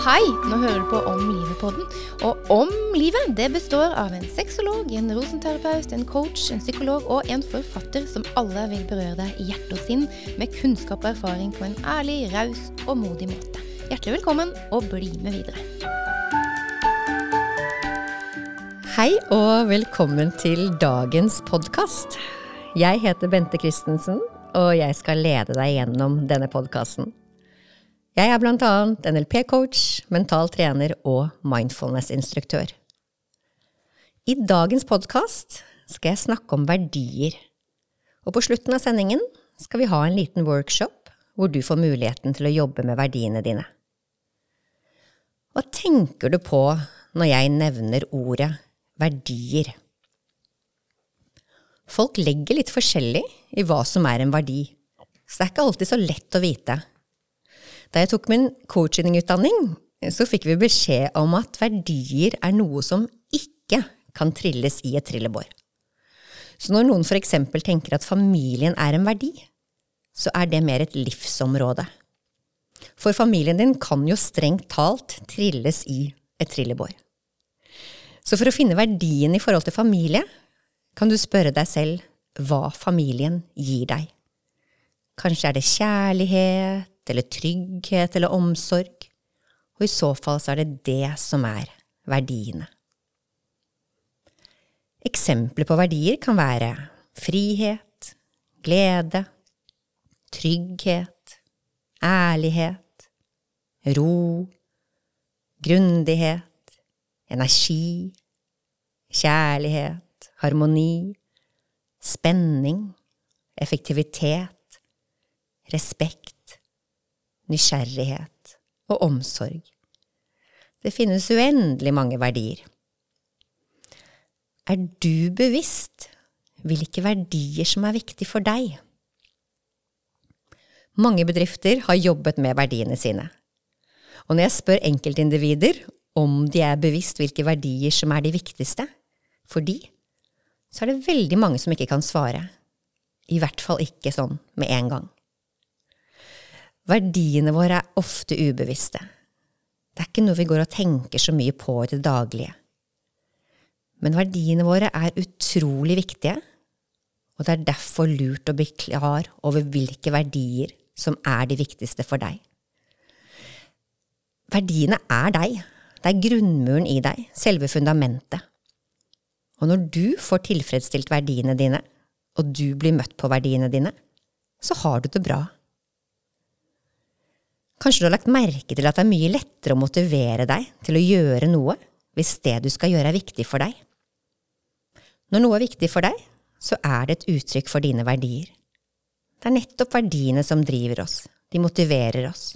Hei, nå hører du på Om livet-podden. Og Om livet det består av en sexolog, en rosenterapeut, en coach, en psykolog og en forfatter som alle vil berøre deg i hjerte og sinn med kunnskap og erfaring på en ærlig, raus og modig måte. Hjertelig velkommen, og bli med videre. Hei og velkommen til dagens podkast. Jeg heter Bente Christensen, og jeg skal lede deg gjennom denne podkasten. Jeg er blant annet NLP-coach, mental trener og mindfulness-instruktør. I dagens podkast skal jeg snakke om verdier, og på slutten av sendingen skal vi ha en liten workshop hvor du får muligheten til å jobbe med verdiene dine. Hva tenker du på når jeg nevner ordet verdier? Folk legger litt forskjellig i hva som er en verdi, så det er ikke alltid så lett å vite. Da jeg tok min coachingutdanning, så fikk vi beskjed om at verdier er noe som ikke kan trilles i et trillebår. Så når noen eksempel tenker at familien er en verdi, så er det mer et livsområde. For familien din kan jo strengt talt trilles i et trillebår. Så for å finne verdien i forhold til familie, kan du spørre deg selv hva familien gir deg. Kanskje er det kjærlighet, eller trygghet eller omsorg, og i så fall så er det det som er verdiene. Eksempler på verdier kan være frihet, glede, trygghet, ærlighet, ro, grundighet, energi, kjærlighet, harmoni, spenning, effektivitet, respekt, nysgjerrighet og omsorg. Det finnes uendelig mange verdier. Er du bevisst hvilke verdier som er viktig for deg? Mange bedrifter har jobbet med verdiene sine. Og når jeg spør enkeltindivider om de er bevisst hvilke verdier som er de viktigste for de, så er det veldig mange som ikke kan svare. I hvert fall ikke sånn med en gang. Verdiene våre er ofte ubevisste. Det er ikke noe vi går og tenker så mye på i det daglige. Men verdiene våre er utrolig viktige, og det er derfor lurt å bli klar over hvilke verdier som er de viktigste for deg. Verdiene er deg. Det er grunnmuren i deg, selve fundamentet. Og når du får tilfredsstilt verdiene dine, og du blir møtt på verdiene dine, så har du det bra. Kanskje du har lagt merke til at det er mye lettere å motivere deg til å gjøre noe hvis det du skal gjøre er viktig for deg. Når noe er viktig for deg, så er det et uttrykk for dine verdier. Det er nettopp verdiene som driver oss, de motiverer oss.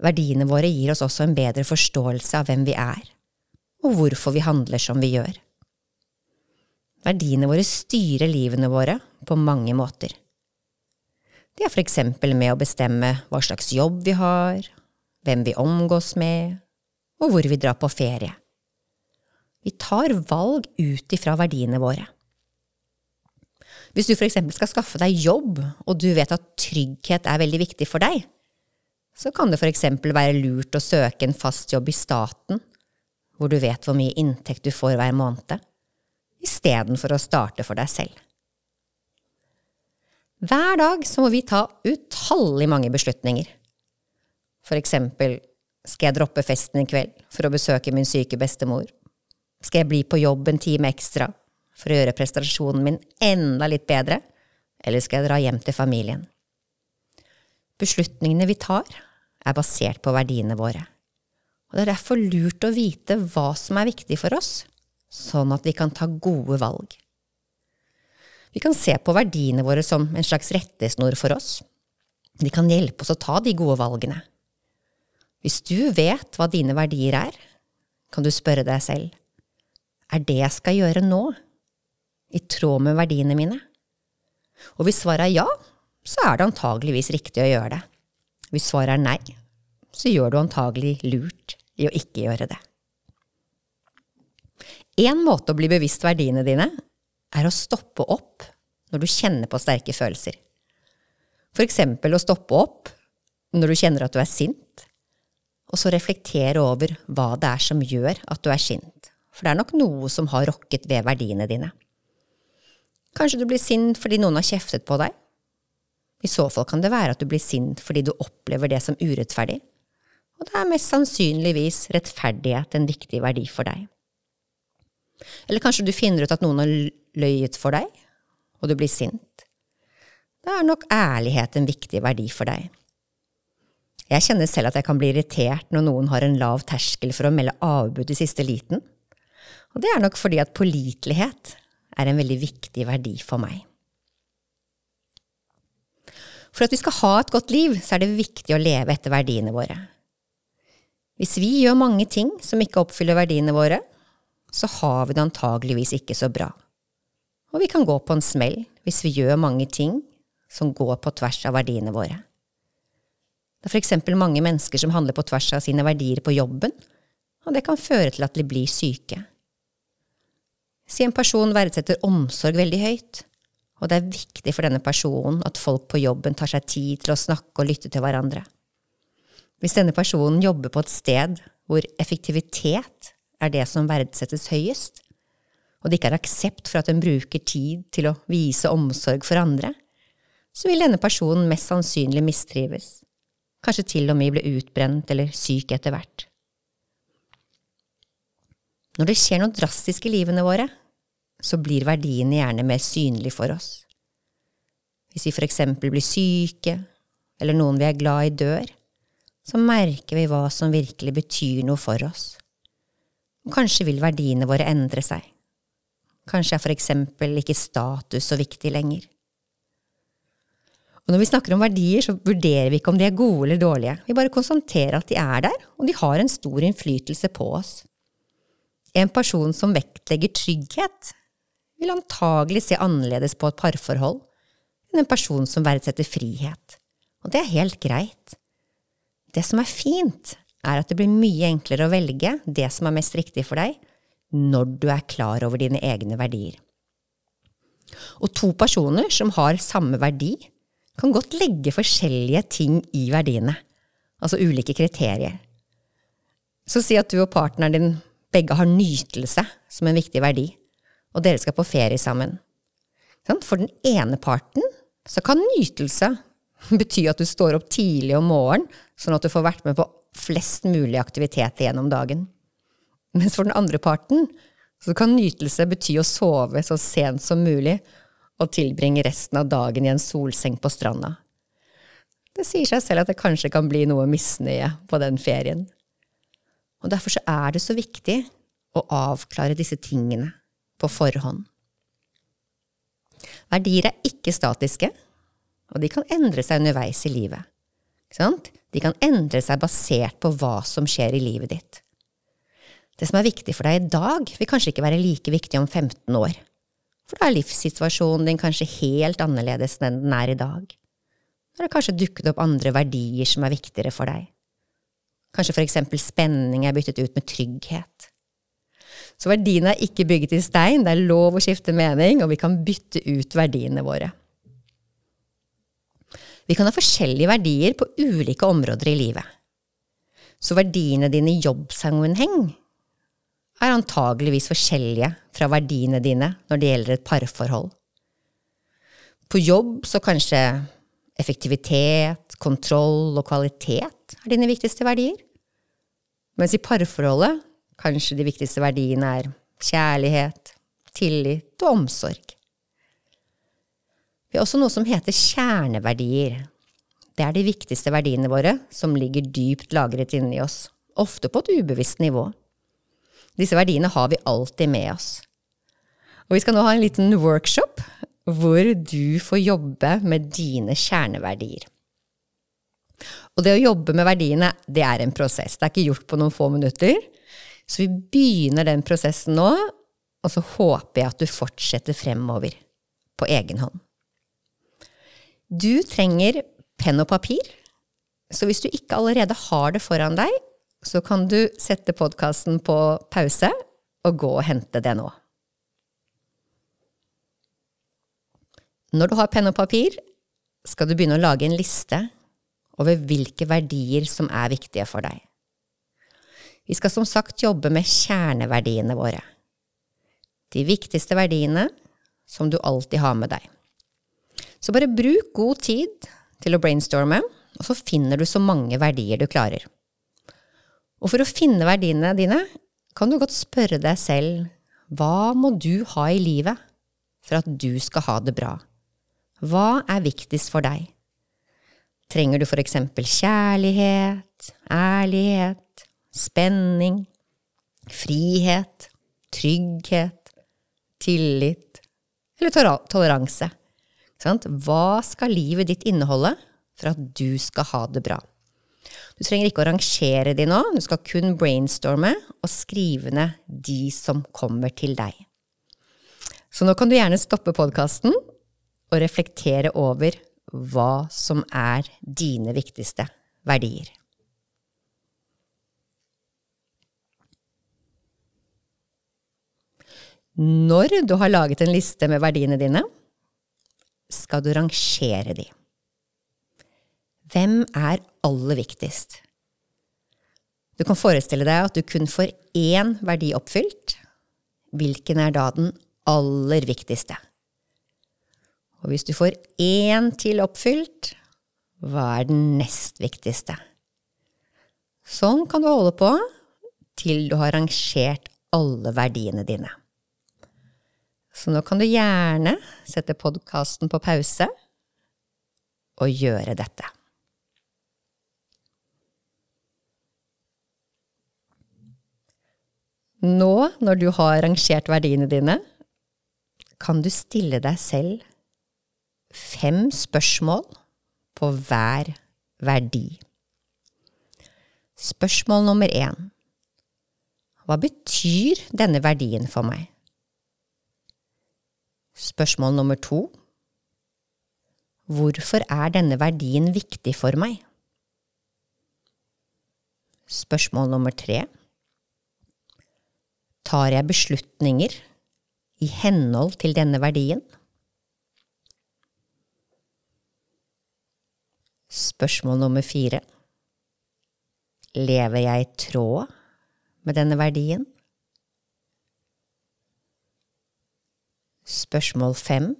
Verdiene våre gir oss også en bedre forståelse av hvem vi er, og hvorfor vi handler som vi gjør. Verdiene våre styrer livene våre på mange måter. Det er eksempel med å bestemme hva slags jobb vi har, hvem vi omgås med, og hvor vi drar på ferie. Vi tar valg ut ifra verdiene våre. Hvis du eksempel skal skaffe deg jobb, og du vet at trygghet er veldig viktig for deg, så kan det eksempel være lurt å søke en fast jobb i staten, hvor du vet hvor mye inntekt du får hver måned, istedenfor å starte for deg selv. Hver dag så må vi ta utallig mange beslutninger. For eksempel, skal jeg droppe festen i kveld for å besøke min syke bestemor? Skal jeg bli på jobb en time ekstra for å gjøre prestasjonen min enda litt bedre, eller skal jeg dra hjem til familien? Beslutningene vi tar, er basert på verdiene våre. Og det er derfor lurt å vite hva som er viktig for oss, sånn at vi kan ta gode valg. Vi kan se på verdiene våre som en slags rettesnor for oss. De kan hjelpe oss å ta de gode valgene. Hvis du vet hva dine verdier er, kan du spørre deg selv, er det jeg skal gjøre nå, i tråd med verdiene mine? Og hvis svaret er ja, så er det antageligvis riktig å gjøre det. Hvis svaret er nei, så gjør du antagelig lurt i å ikke gjøre det. En måte å bli bevisst verdiene dine er å stoppe opp når du kjenner på sterke følelser. For eksempel å stoppe opp når du kjenner at du er sint, og så reflektere over hva det er som gjør at du er sint, for det er nok noe som har rokket ved verdiene dine. Kanskje du blir sint fordi noen har kjeftet på deg? I så fall kan det være at du blir sint fordi du opplever det som urettferdig, og det er mest sannsynligvis rettferdighet en viktig verdi for deg. Eller kanskje du finner ut at noen har løyet for deg, og du blir sint. Da er nok ærlighet en viktig verdi for deg. Jeg kjenner selv at jeg kan bli irritert når noen har en lav terskel for å melde avbud i siste liten, og det er nok fordi at pålitelighet er en veldig viktig verdi for meg. For at vi skal ha et godt liv, så er det viktig å leve etter verdiene våre. Hvis vi gjør mange ting som ikke oppfyller verdiene våre, så har vi det antageligvis ikke så bra. Og vi kan gå på en smell hvis vi gjør mange ting som går på tvers av verdiene våre. Det er for eksempel mange mennesker som handler på tvers av sine verdier på jobben, og det kan føre til at de blir syke. Si en person verdsetter omsorg veldig høyt, og det er viktig for denne personen at folk på jobben tar seg tid til å snakke og lytte til hverandre. Hvis denne personen jobber på et sted hvor effektivitet er det som verdsettes høyest, og det ikke er aksept for at en bruker tid til å vise omsorg for andre, så vil denne personen mest sannsynlig mistrives kanskje til og med bli utbrent eller syk etter hvert. Når det skjer noe drastisk i livene våre, så blir verdiene gjerne mer synlige for oss. Hvis vi for eksempel blir syke, eller noen vi er glad i dør, så merker vi hva som virkelig betyr noe for oss. Kanskje vil verdiene våre endre seg. Kanskje er for eksempel ikke status så viktig lenger. Og når vi snakker om verdier, så vurderer vi ikke om de er gode eller dårlige. Vi bare konstaterer at de er der, og de har en stor innflytelse på oss. En person som vektlegger trygghet, vil antagelig se annerledes på et parforhold enn en person som verdsetter frihet. Og det er helt greit. Det som er fint, er at det blir mye enklere å velge det som er mest riktig for deg, når du er klar over dine egne verdier. Og to personer som har samme verdi, kan godt legge forskjellige ting i verdiene, altså ulike kriterier. Så si at du og partneren din begge har nytelse som en viktig verdi, og dere skal på ferie sammen. For den ene parten så kan nytelse bety at du står opp tidlig om morgenen, sånn at du får vært med på flest mulig aktivitet gjennom dagen. Mens for den andre parten så kan nytelse bety å sove så sent som mulig og tilbringe resten av dagen i en solseng på stranda. Det sier seg selv at det kanskje kan bli noe misnøye på den ferien. Og derfor så er det så viktig å avklare disse tingene på forhånd. Verdier er ikke statiske, og de kan endre seg underveis i livet. De kan endre seg basert på hva som skjer i livet ditt. Det som er viktig for deg i dag, vil kanskje ikke være like viktig om 15 år. For da er livssituasjonen din kanskje helt annerledes enn den er i dag. Da har det kanskje dukket opp andre verdier som er viktigere for deg. Kanskje for eksempel spenning er byttet ut med trygghet. Så verdiene er ikke bygget i stein, det er lov å skifte mening, og vi kan bytte ut verdiene våre. Vi kan ha forskjellige verdier på ulike områder i livet. Så verdiene dine i jobbsammenheng er antageligvis forskjellige fra verdiene dine når det gjelder et parforhold. På jobb så kanskje effektivitet, kontroll og kvalitet er dine viktigste verdier. Mens i parforholdet kanskje de viktigste verdiene er kjærlighet, tillit og omsorg. Vi har også noe som heter kjerneverdier. Det er de viktigste verdiene våre som ligger dypt lagret inni oss, ofte på et ubevisst nivå. Disse verdiene har vi alltid med oss. Og vi skal nå ha en liten workshop hvor du får jobbe med dine kjerneverdier. Og det å jobbe med verdiene, det er en prosess. Det er ikke gjort på noen få minutter. Så vi begynner den prosessen nå, og så håper jeg at du fortsetter fremover på egen hånd. Du trenger penn og papir, så hvis du ikke allerede har det foran deg, så kan du sette podkasten på pause og gå og hente det nå. Når du har penn og papir, skal du begynne å lage en liste over hvilke verdier som er viktige for deg. Vi skal som sagt jobbe med kjerneverdiene våre. De viktigste verdiene som du alltid har med deg. Så bare bruk god tid til å brainstorme, og så finner du så mange verdier du klarer. Og for å finne verdiene dine kan du godt spørre deg selv hva må du ha i livet for at du skal ha det bra? Hva er viktigst for deg? Trenger du for eksempel kjærlighet, ærlighet, spenning, frihet, trygghet, tillit eller toleranse? Hva skal livet ditt inneholde for at du skal ha det bra? Du trenger ikke å rangere de nå, du skal kun brainstorme og skrive ned de som kommer til deg. Så nå kan du gjerne stoppe podkasten og reflektere over hva som er dine viktigste verdier. Når du har laget en liste med verdiene dine, skal du rangere de. Hvem er aller viktigst? Du kan forestille deg at du kun får én verdi oppfylt. Hvilken er da den aller viktigste? Og hvis du får én til oppfylt, hva er den nest viktigste? Sånn kan du holde på til du har rangert alle verdiene dine. Så nå kan du gjerne sette podkasten på pause og gjøre dette. Nå, når du har rangert verdiene dine, kan du stille deg selv fem spørsmål på hver verdi. Spørsmål nummer én Hva betyr denne verdien for meg? Spørsmål nummer to Hvorfor er denne verdien viktig for meg? Spørsmål nummer tre Tar jeg beslutninger i henhold til denne verdien? Spørsmål nummer fire Lever jeg i tråd med denne verdien? Spørsmål fem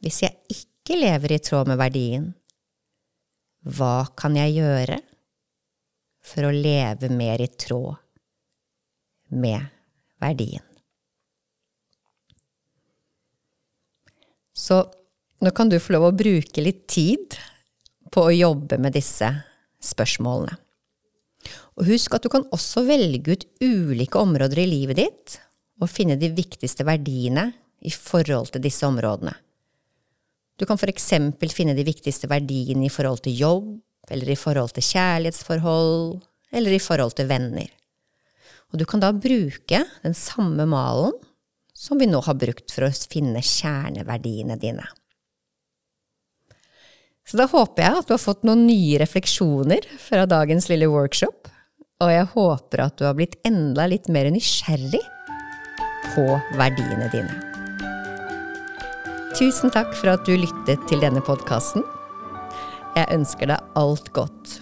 Hvis jeg ikke lever i tråd med verdien, hva kan jeg gjøre for å leve mer i tråd med verdien? Så nå kan du få lov å bruke litt tid på å jobbe med disse spørsmålene. Og husk at du kan også velge ut ulike områder i livet ditt og finne de viktigste verdiene i forhold til disse områdene. Du kan for eksempel finne de viktigste verdiene i forhold til jobb, eller i forhold til kjærlighetsforhold, eller i forhold til venner. Og du kan da bruke den samme malen som vi nå har brukt for å finne kjerneverdiene dine. Så da håper jeg at du har fått noen nye refleksjoner fra dagens lille workshop, og jeg håper at du har blitt enda litt mer nysgjerrig på verdiene dine. Tusen takk for at du lyttet til denne podkasten. Jeg ønsker deg alt godt.